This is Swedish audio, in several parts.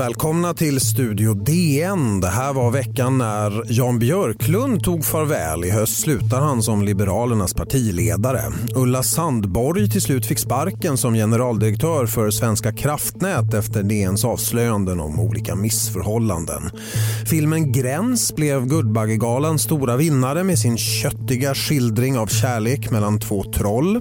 Välkomna till Studio DN. Det här var veckan när Jan Björklund tog farväl. I höst slutar han som Liberalernas partiledare. Ulla Sandborg till slut fick sparken som generaldirektör för Svenska kraftnät efter DNs avslöjanden om olika missförhållanden. Filmen Gräns blev Guldbaggegalans stora vinnare med sin köttiga skildring av kärlek mellan två troll.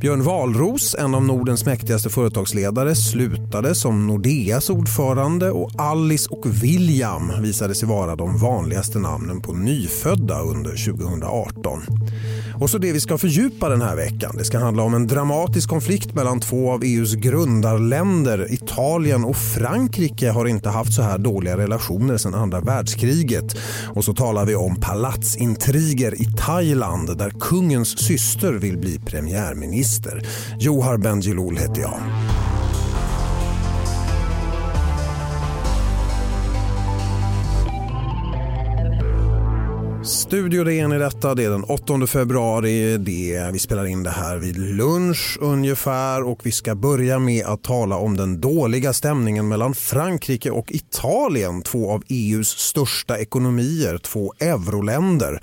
Björn Wahlroos, en av Nordens mäktigaste företagsledare, slutade som Nordeas ordförande och Alice och William visade sig vara de vanligaste namnen på nyfödda under 2018. Och så det vi ska fördjupa den här veckan. Det ska handla om en dramatisk konflikt mellan två av EUs grundarländer. Italien och Frankrike har inte haft så här dåliga relationer sedan andra världskriget. Och så talar vi om palatsintriger i Thailand där kungens syster vill bli premiärminister. Johar Bendjelloul heter jag. Studio DN i detta. Det är den 8 februari. Det, vi spelar in det här vid lunch ungefär och vi ska börja med att tala om den dåliga stämningen mellan Frankrike och Italien. Två av EUs största ekonomier, två euroländer.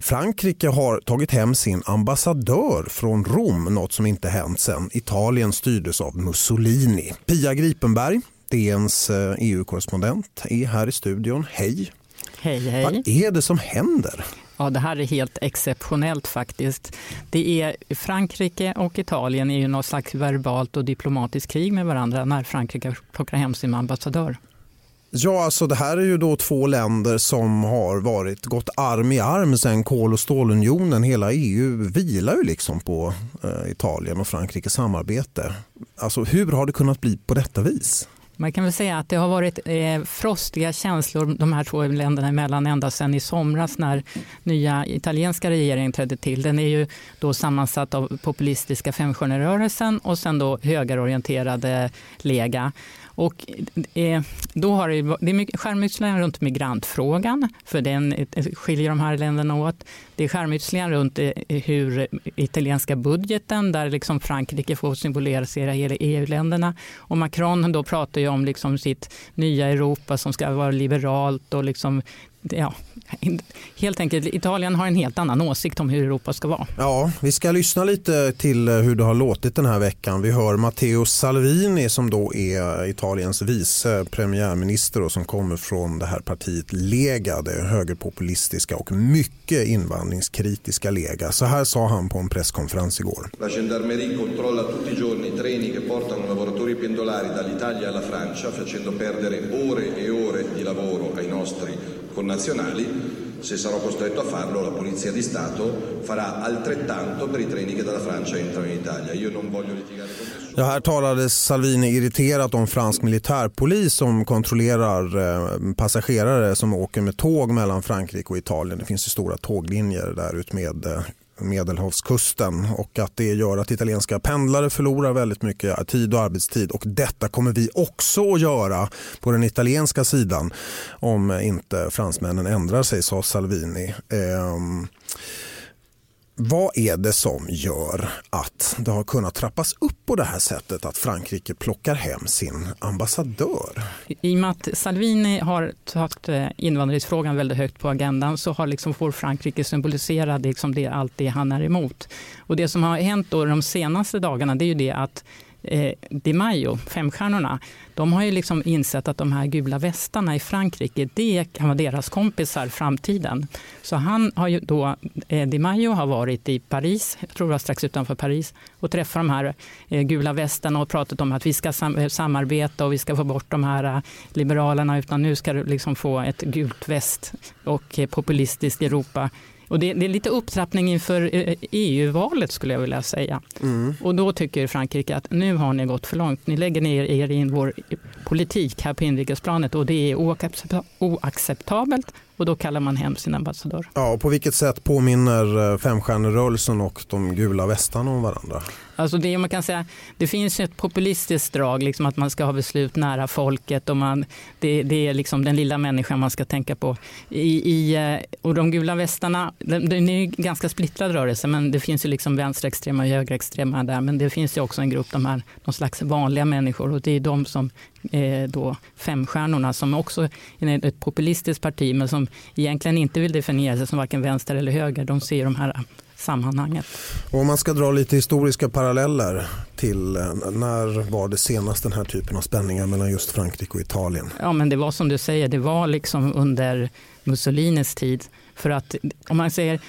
Frankrike har tagit hem sin ambassadör från Rom, något som inte hänt sedan Italien styrdes av Mussolini. Pia Gripenberg, DNs EU-korrespondent, eh, e är här i studion. Hej! Hej, hej. Vad är det som händer? Ja, det här är helt exceptionellt faktiskt. Det är Frankrike och Italien är ju något slags verbalt och diplomatiskt krig med varandra när Frankrike plockar hem sin ambassadör. Ja, alltså det här är ju då två länder som har varit gått arm i arm sedan kol och stålunionen. Hela EU vilar ju liksom på eh, Italien och Frankrikes samarbete. Alltså hur har det kunnat bli på detta vis? Man kan väl säga att det har varit eh, frostiga känslor de här två länderna emellan ända sedan i somras när nya italienska regeringen trädde till. Den är ju då sammansatt av populistiska femstjärnerörelsen och sen då högerorienterade Lega. Och eh, då har det, det är mycket skärmytslingar runt migrantfrågan, för den eh, skiljer de här länderna åt. Det är skärmytslingar runt eh, hur italienska budgeten, där liksom Frankrike får symbolisera hela EU-länderna. Och Macron då pratar ju om liksom sitt nya Europa som ska vara liberalt och liksom ja, helt enkelt, Italien har en helt annan åsikt om hur Europa ska vara. Ja, vi ska lyssna lite till hur det har låtit den här veckan. Vi hör Matteo Salvini som då är Italiens vice premiärminister och som kommer från det här partiet Lega, det högerpopulistiska och mycket invandringskritiska Lega. Så här sa han på en presskonferens igår. La gendarmerie controlla tutti i giorni treni che portano lavoratori pendolari dall'Italia alla Francia facendo perdere ore e ore di lavoro ai nostri connazionali. Se sarò costretto a farlo, la Polizia di Stato farà altrettanto per i treni che dalla Francia entrano in Italia. Io non voglio litigare con nessuno. Ja, här talade Salvini irriterat om fransk militärpolis som kontrollerar eh, passagerare som åker med tåg mellan Frankrike och Italien. Det finns ju stora tåglinjer där ut med eh, Medelhavskusten och att det gör att italienska pendlare förlorar väldigt mycket tid och arbetstid och detta kommer vi också att göra på den italienska sidan om inte fransmännen ändrar sig, sa Salvini. Ehm vad är det som gör att det har kunnat trappas upp på det här sättet att Frankrike plockar hem sin ambassadör? I och med att Salvini har tagit eh, invandringsfrågan väldigt högt på agendan så har liksom får Frankrike symbolisera liksom det, allt det han är emot. Och det som har hänt då de senaste dagarna det är ju det att eh, Di Maio, femstjärnorna, de har ju liksom insett att de här gula västarna i Frankrike, det kan vara deras kompisar i framtiden. Så han har ju då, eh, Di Maio har varit i Paris, jag tror det var strax utanför Paris, och träffat de här eh, gula västarna och pratat om att vi ska sam eh, samarbeta och vi ska få bort de här eh, liberalerna, utan nu ska du liksom få ett gult väst och eh, populistiskt Europa och det, det, är lite upptrappning inför EU-valet skulle jag vilja säga. Mm. Och då tycker Frankrike att nu har ni gått för långt. Ni lägger ner er i vår politik här på inrikesplanet och det är oacceptabelt och då kallar man hem sin ambassadör. Ja, och på vilket sätt påminner eh, femstjärnerörelsen och de gula västarna om varandra? Alltså det, man kan säga, det finns ett populistiskt drag, liksom att man ska ha beslut nära folket och man, det, det är liksom den lilla människan man ska tänka på. I, i, eh, och de gula västarna, det är en ganska splittrad rörelse, men det finns ju liksom vänsterextrema och högerextrema där, men det finns ju också en grupp, de här, någon slags vanliga människor och det är de som eh, då Femstjärnorna som också är ett populistiskt parti men som egentligen inte vill definiera sig som varken vänster eller höger. De ser de här sammanhanget. Och om man ska dra lite historiska paralleller till eh, när var det senast den här typen av spänningar mellan just Frankrike och Italien? Ja men det var som du säger, det var liksom under Mussolinis tid för att om man säger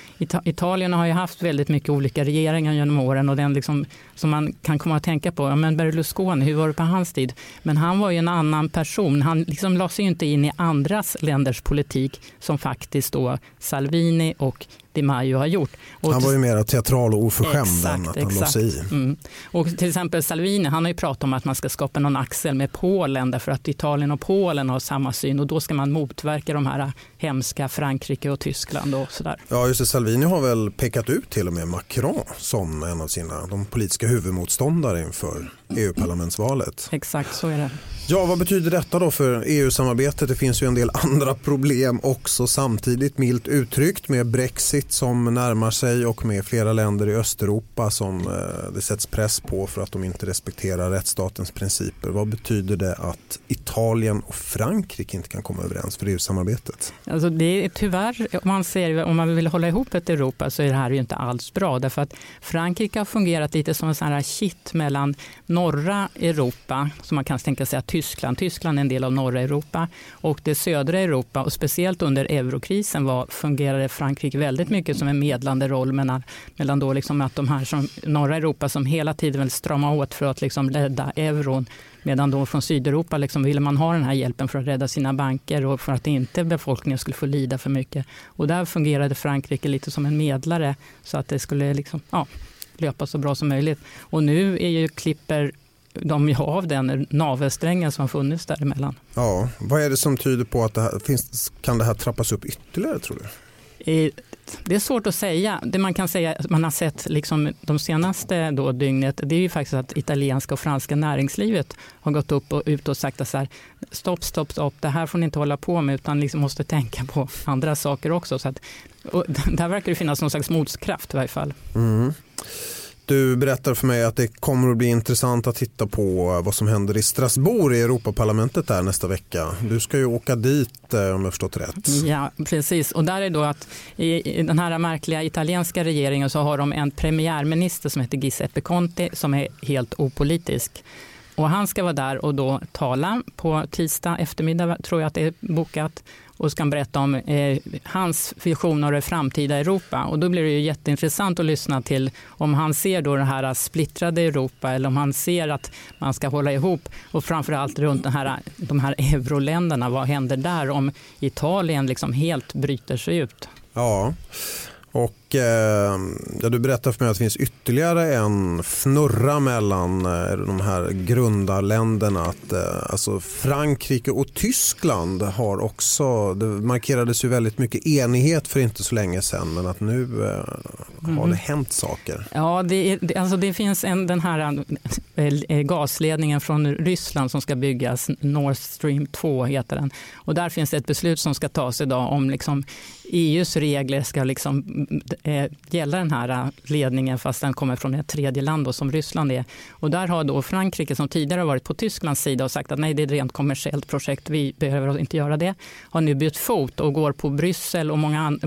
Italien har ju haft väldigt mycket olika regeringar genom åren och den liksom, som man kan komma att tänka på, ja, men Berlusconi, hur var det på hans tid? Men han var ju en annan person. Han liksom la sig inte in i andras länders politik som faktiskt då Salvini och Di Maio har gjort. Och han var ju mer teatral och oförskämd än att han la sig i. Mm. Och till exempel Salvini, han har ju pratat om att man ska skapa någon axel med Polen därför att Italien och Polen har samma syn och då ska man motverka de här hemska Frankrike och Tyskland och sådär. Ja, just det. Salvini har väl pekat ut till och med Macron som en av sina de politiska huvudmotståndare inför EU-parlamentsvalet. Exakt, så är det. Ja, vad betyder detta då för EU-samarbetet? Det finns ju en del andra problem också samtidigt, milt uttryckt med Brexit som närmar sig och med flera länder i Östeuropa som eh, det sätts press på för att de inte respekterar rättsstatens principer. Vad betyder det att Italien och Frankrike inte kan komma överens för EU-samarbetet? Alltså det är tyvärr, om man, ser, om man vill hålla ihop ett Europa så är det här ju inte alls bra därför att Frankrike har fungerat lite som en sån här kitt mellan norra Europa, som man kan tänka sig att Tyskland, Tyskland är en del av norra Europa, och det södra Europa. Och speciellt under eurokrisen var, fungerade Frankrike väldigt mycket som en medlande roll mellan, mellan då liksom att de här som norra Europa som hela tiden vill strama åt för att liksom rädda euron Medan då från Sydeuropa liksom ville man ha den här hjälpen för att rädda sina banker och för att inte befolkningen skulle få lida för mycket. Och där fungerade Frankrike lite som en medlare så att det skulle liksom, ja, löpa så bra som möjligt. Och nu är ju klipper de ju av den navelsträngen som har funnits däremellan. Ja, vad är det som tyder på att det här, finns, kan det här trappas upp ytterligare tror du? Det är svårt att säga. Det man kan säga man har sett liksom de senaste då dygnet det är ju faktiskt att italienska och franska näringslivet har gått upp och ut och sagt att så här, stopp, stopp, stopp, det här får ni inte hålla på med utan liksom måste tänka på andra saker också. Så att, där verkar det finnas någon slags motkraft i varje fall. Mm. Du berättar för mig att det kommer att bli intressant att titta på vad som händer i Strasbourg i Europaparlamentet där nästa vecka. Du ska ju åka dit eh, om jag förstått rätt. Ja, precis. Och där är då att i den här märkliga italienska regeringen så har de en premiärminister som heter Giuseppe Conte som är helt opolitisk. Och han ska vara där och då tala på tisdag eftermiddag, tror jag att det är bokat och ska berätta om eh, hans vision av det framtida Europa. Och då blir det ju jätteintressant att lyssna till om han ser då det här splittrade Europa eller om han ser att man ska hålla ihop och framförallt runt den här, de här euroländerna. Vad händer där om Italien liksom helt bryter sig ut? Ja, och eh, ja, du berättar för mig att det finns ytterligare en fnurra mellan eh, de här grundarländerna. Att, eh, alltså Frankrike och Tyskland har också, det markerades ju väldigt mycket enighet för inte så länge sedan men att nu eh, har mm. det hänt saker. Ja, det, alltså det finns en, den här eh, gasledningen från Ryssland som ska byggas, Nord Stream 2 heter den. Och där finns det ett beslut som ska tas idag om liksom EUs regler ska liksom eh, gälla den här eh, ledningen fast den kommer från ett tredje land då, som Ryssland är. Och där har då Frankrike som tidigare varit på Tysklands sida och sagt att nej det är ett rent kommersiellt projekt, vi behöver inte göra det. Har nu bytt fot och går på Bryssel och många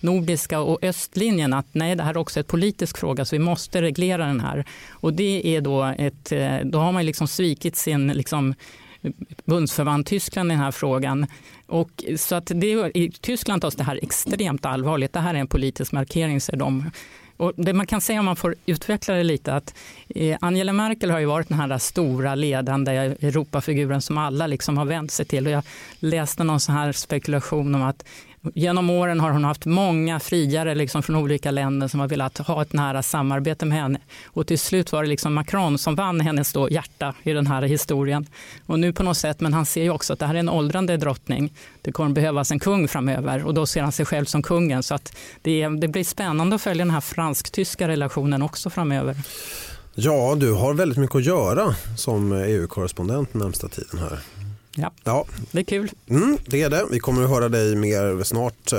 nordiska och östlinjen att nej det här är också ett politisk fråga så vi måste reglera den här. Och det är då ett, eh, då har man liksom svikit sin liksom, bundsförvant Tyskland i den här frågan. Och så att det, I Tyskland tas det här extremt allvarligt. Det här är en politisk markering, säger de. Och det man kan säga om man får utveckla det lite att eh, Angela Merkel har ju varit den här stora ledande Europafiguren som alla liksom har vänt sig till. Och jag läste någon sån här spekulation om att Genom åren har hon haft många friare liksom från olika länder som har velat ha ett nära samarbete med henne. Och till slut var det liksom Macron som vann hennes då hjärta i den här historien. Och nu på något sätt, men han ser ju också att det här är en åldrande drottning. Det kommer behövas en kung framöver och då ser han sig själv som kungen. Så att det, det blir spännande att följa den här fransk-tyska relationen också framöver. Ja, du har väldigt mycket att göra som EU-korrespondent närmsta tiden här. Ja, ja. det är kul. Mm, det är det. Vi kommer att höra dig mer snart eh,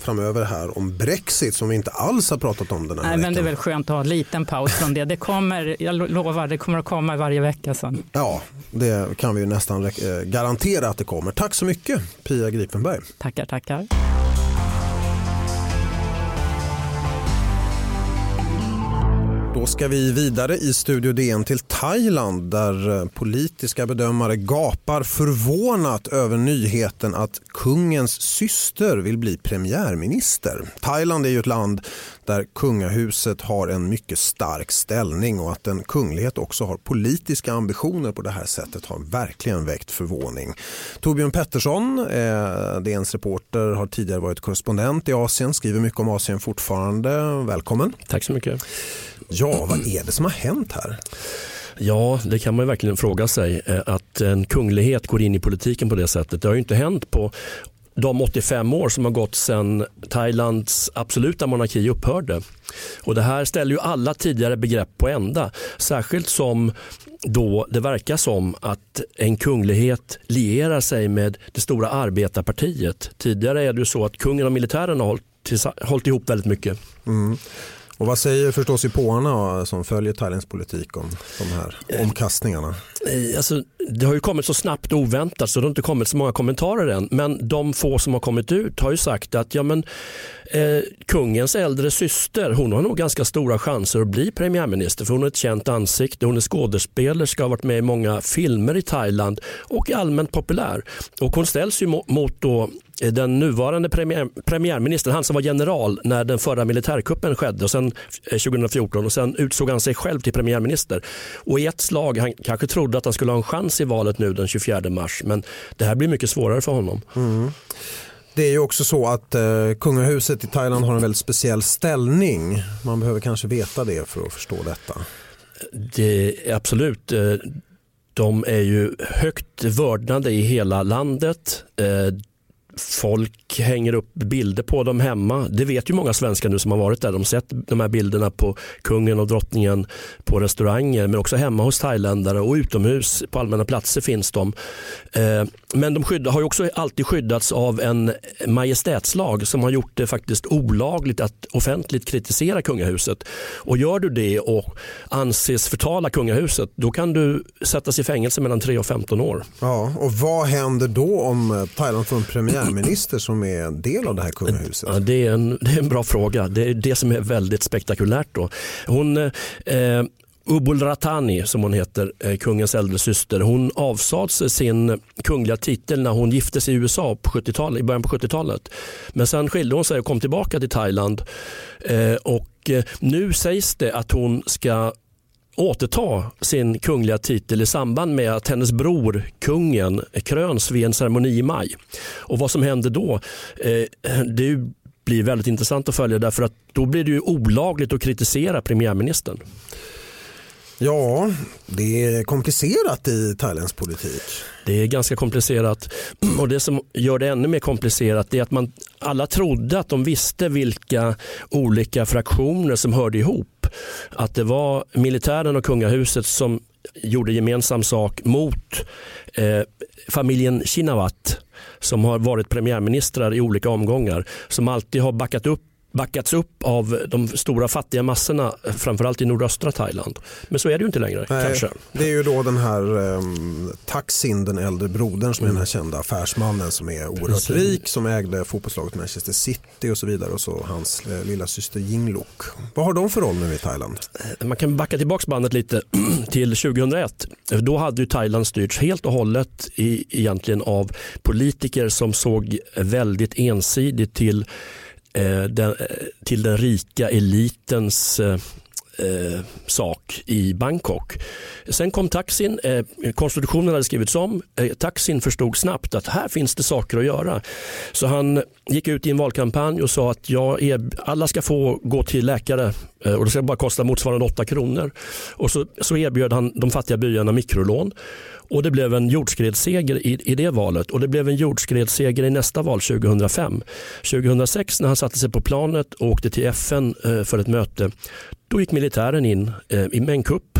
framöver här om Brexit som vi inte alls har pratat om den här Nej, veckan. Men det är väl skönt att ha en liten paus från det. Det kommer, jag lovar, det kommer att komma varje vecka sen. Ja, det kan vi nästan eh, garantera att det kommer. Tack så mycket Pia Gripenberg. Tackar, tackar. Då ska vi vidare i Studio DN till Thailand där eh, politiska bedömare gapar förvånat över nyheten att kungens syster vill bli premiärminister. Thailand är ju ett land där kungahuset har en mycket stark ställning och att en kunglighet också har politiska ambitioner på det här sättet har verkligen väckt förvåning. Torbjörn Pettersson, eh, DNs reporter, har tidigare varit korrespondent i Asien, skriver mycket om Asien fortfarande. Välkommen. Tack så mycket. Ja, vad är det som har hänt här? Ja, det kan man verkligen fråga sig. Eh, att en kunglighet går in i politiken på det sättet. Det har ju inte hänt på de 85 år som har gått sedan Thailands absoluta monarki upphörde. Och det här ställer ju alla tidigare begrepp på ända. Särskilt som då det verkar som att en kunglighet lierar sig med det stora arbetarpartiet. Tidigare är det ju så att kungen och militären har hållit, hållit ihop väldigt mycket. Mm. Och vad säger förstås påarna som följer Thailands politik om de här omkastningarna? Alltså, det har ju kommit så snabbt och oväntat så det har inte kommit så många kommentarer än. Men de få som har kommit ut har ju sagt att ja, men, eh, kungens äldre syster hon har nog ganska stora chanser att bli premiärminister för hon är ett känt ansikte. Hon är skådespelerska, har varit med i många filmer i Thailand och är allmänt populär. Och hon ställs ju mot då Eh, den nuvarande premiär, premiärministern, han som var general när den förra militärkuppen skedde och sen, 2014 eh, och sen utsåg han sig själv till premiärminister. Och i ett slag, han kanske trodde att han skulle ha en chans i valet nu den 24 mars men det här blir mycket svårare för honom. Mm. Det är ju också så att eh, kungahuset i Thailand har en väldigt speciell ställning. Man behöver kanske veta det för att förstå detta. Det absolut. Eh, de är ju högt vördnade i hela landet folk hänger upp bilder på dem hemma. Det vet ju många svenskar nu som har varit där. De har sett de här bilderna på kungen och drottningen på restauranger men också hemma hos thailändare och utomhus på allmänna platser finns de. Eh, men de skydda, har ju också alltid skyddats av en majestätslag som har gjort det faktiskt olagligt att offentligt kritisera kungahuset. Och gör du det och anses förtala kungahuset då kan du sättas i fängelse mellan 3 och 15 år. Ja, och vad händer då om eh, Thailand får en premiär premiärminister som är en del av det här kungahuset? Ja, det, är en, det är en bra fråga. Det är det som är väldigt spektakulärt. Då. Hon, eh, Ubul Ratani, som hon heter, eh, kungens äldre syster, hon avsade sig sin kungliga titel när hon gifte sig i USA på 70 i början på 70-talet. Men sen skilde hon sig och kom tillbaka till Thailand. Eh, och eh, nu sägs det att hon ska återta sin kungliga titel i samband med att hennes bror, kungen, kröns vid en ceremoni i maj. Och vad som händer då, eh, det blir väldigt intressant att följa därför att då blir det ju olagligt att kritisera premiärministern. Ja, det är komplicerat i thailändsk politik. Det är ganska komplicerat och det som gör det ännu mer komplicerat är att man alla trodde att de visste vilka olika fraktioner som hörde ihop. Att det var militären och kungahuset som gjorde gemensam sak mot eh, familjen Shinawat som har varit premiärministrar i olika omgångar som alltid har backat upp backats upp av de stora fattiga massorna, framförallt i nordöstra Thailand. Men så är det ju inte längre. Nej, kanske. Det är ju då den här um, Taksin, den äldre brodern som är den här kända affärsmannen som är oerhört Precis. rik, som ägde fotbollslaget Manchester City och så vidare och så hans eh, lilla syster Jingluk. Vad har de för roll nu i Thailand? Eh, man kan backa tillbaka bandet lite till 2001. Då hade ju Thailand styrts helt och hållet i, egentligen av politiker som såg väldigt ensidigt till Eh, Eh, den, eh, till den rika elitens eh, eh, sak i Bangkok. Sen kom taxin, eh, konstitutionen hade skrivits om, eh, taxin förstod snabbt att här finns det saker att göra. Så han gick ut i en valkampanj och sa att jag är, alla ska få gå till läkare Eh, och det ska bara kosta motsvarande 8 kronor. Och så, så erbjöd han de fattiga byarna mikrolån och det blev en jordskredsseger i, i det valet och det blev en jordskredsseger i nästa val 2005. 2006 när han satte sig på planet och åkte till FN eh, för ett möte, då gick militären in eh, med en kupp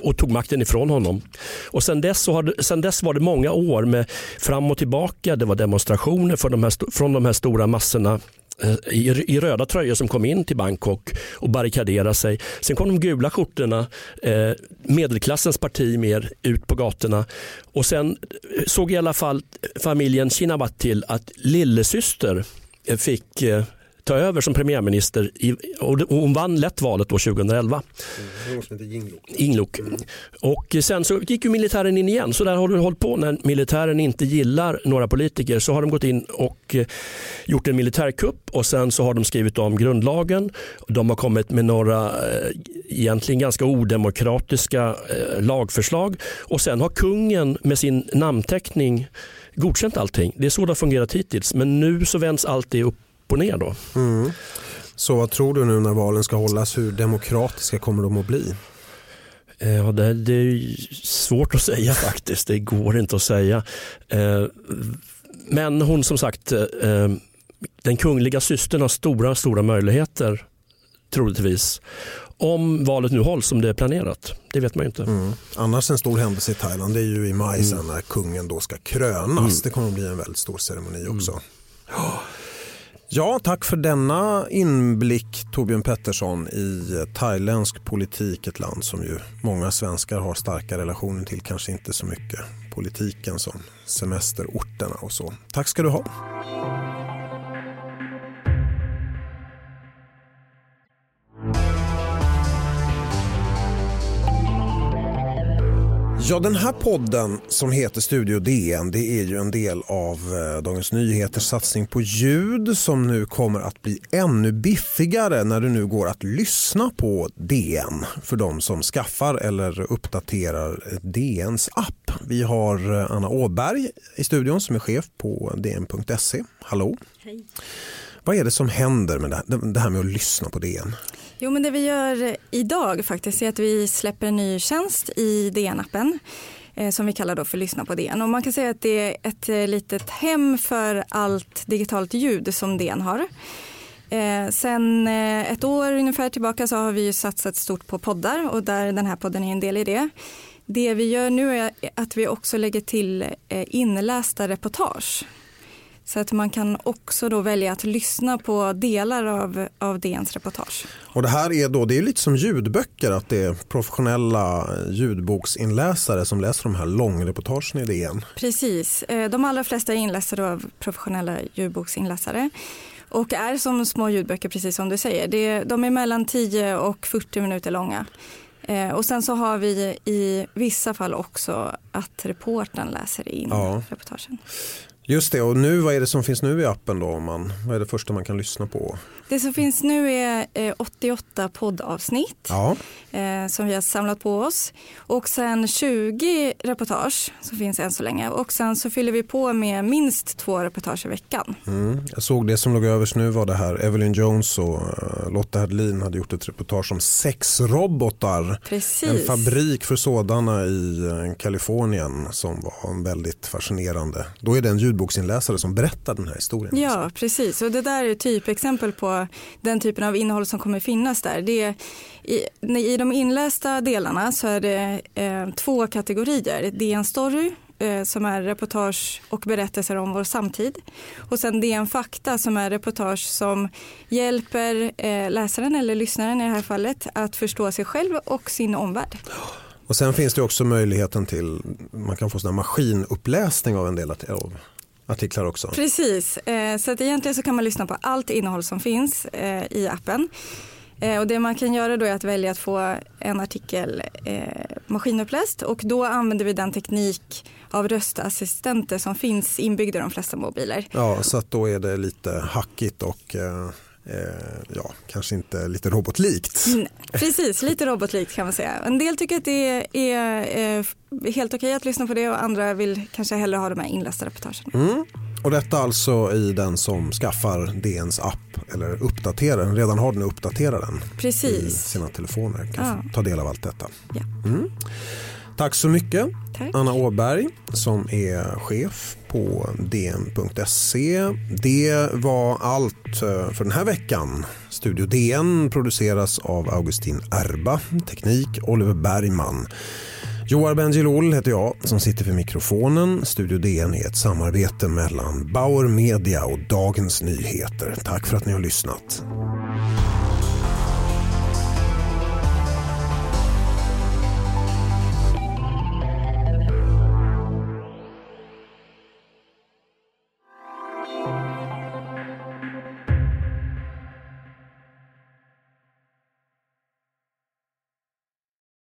och tog makten ifrån honom. Och sen dess, så har, sen dess var det många år med fram och tillbaka. Det var demonstrationer för de här, från de här stora massorna Eh, i, i röda tröjor som kom in till Bangkok och barrikaderade sig. Sen kom de gula skjortorna, eh, medelklassens parti mer ut på gatorna och sen eh, såg i alla fall familjen Shinawat till att lillesyster eh, fick eh, ta över som premiärminister i, och hon vann lätt valet då 2011. Mm, Inglok. Mm. Och sen så gick ju militären in igen så där har du hållit på när militären inte gillar några politiker så har de gått in och eh, gjort en militärkupp och sen så har de skrivit om grundlagen. De har kommit med några eh, egentligen ganska odemokratiska eh, lagförslag och sen har kungen med sin namnteckning godkänt allting. Det är så det har fungerat hittills men nu så vänds allt det upp och ner. Då. Mm. Så vad tror du nu när valen ska hållas? Hur demokratiska kommer de att bli? Eh, ja, det, det är svårt att säga faktiskt. Det går inte att säga. Eh, men hon som sagt, eh, den kungliga systern har stora, stora möjligheter troligtvis. Om valet nu hålls som det är planerat. Det vet man ju inte. Mm. Annars en stor händelse i Thailand det är ju i maj mm. när kungen då ska krönas. Mm. Det kommer att bli en väldigt stor ceremoni också. Mm. Ja, tack för denna inblick Torbjörn Pettersson i thailändsk politik, ett land som ju många svenskar har starka relationer till, kanske inte så mycket politiken som semesterorterna och så. Tack ska du ha. Ja, den här podden som heter Studio DN det är ju en del av eh, Dagens Nyheters satsning på ljud som nu kommer att bli ännu biffigare när det nu går att lyssna på DN för de som skaffar eller uppdaterar DNs app. Vi har eh, Anna Åberg i studion som är chef på dn.se. Hallå! Hej! Vad är det som händer med det här med att lyssna på DN? Jo, men det vi gör idag faktiskt är att vi släpper en ny tjänst i DN-appen eh, som vi kallar då för Lyssna på DN. Och man kan säga att det är ett eh, litet hem för allt digitalt ljud som DN har. Eh, sen eh, ett år ungefär tillbaka så har vi satsat stort på poddar och där den här podden är en del i det. Det vi gör nu är att vi också lägger till eh, inlästa reportage så att man kan också då välja att lyssna på delar av, av DNs reportage. Och det här är då, det är lite som ljudböcker, att det är professionella ljudboksinläsare som läser de här långreportagen i DN. Precis, eh, de allra flesta är inläsare av professionella ljudboksinläsare och är som små ljudböcker precis som du säger. de är mellan 10 och 40 minuter långa. Eh, och sen så har vi i vissa fall också att reporten läser in ja. reportagen. Just det, och nu, vad är det som finns nu i appen då? Man, vad är det första man kan lyssna på? Det som finns nu är 88 eh, poddavsnitt ja. Eh, som vi har samlat på oss. Och sen 20 reportage som finns än så länge. Och sen så fyller vi på med minst två reportage i veckan. Mm. Jag såg det som låg överst nu var det här Evelyn Jones och eh, Lotta Hedlin hade gjort ett reportage om sexrobotar. Precis. En fabrik för sådana i Kalifornien som var väldigt fascinerande. Då är det en ljudboksinläsare som berättar den här historien. Ja, precis. Och det där är typexempel på den typen av innehåll som kommer finnas där. Det är, i, I de inlästa delarna så är det eh, två kategorier. DN Story eh, som är reportage och berättelser om vår samtid. Och sen DN Fakta som är reportage som hjälper eh, läsaren eller lyssnaren i det här fallet att förstå sig själv och sin omvärld. Och sen finns det också möjligheten till, man kan få sån maskinuppläsning av en del av artiklar också. Precis, eh, så att egentligen så kan man lyssna på allt innehåll som finns eh, i appen. Eh, och det man kan göra då är att välja att få en artikel maskinuppläst och då använder vi den teknik av röstassistenter som finns inbyggda i de flesta mobiler. Ja, så att då är det lite hackigt och ja, kanske inte lite robotlikt. Nej, precis, lite robotlikt kan man säga. En del tycker att det är, är, är helt okej att lyssna på det och andra vill kanske hellre ha de här inlästa reportagen. Mm. Och detta alltså i den som skaffar DNs app eller uppdaterar den, redan har den och uppdaterar den Precis. i sina telefoner. Kan Ja. ta del av allt detta. Ja. Mm. Tack så mycket Tack. Anna Åberg som är chef på dn.se. Det var allt eh, för den här veckan. Studio DN produceras av Augustin Erba, teknik Oliver Bergman. Joar Bendjelloul heter jag som sitter vid mikrofonen. Studio DN är ett samarbete mellan Bauer Media och Dagens Nyheter. Tack för att ni har lyssnat.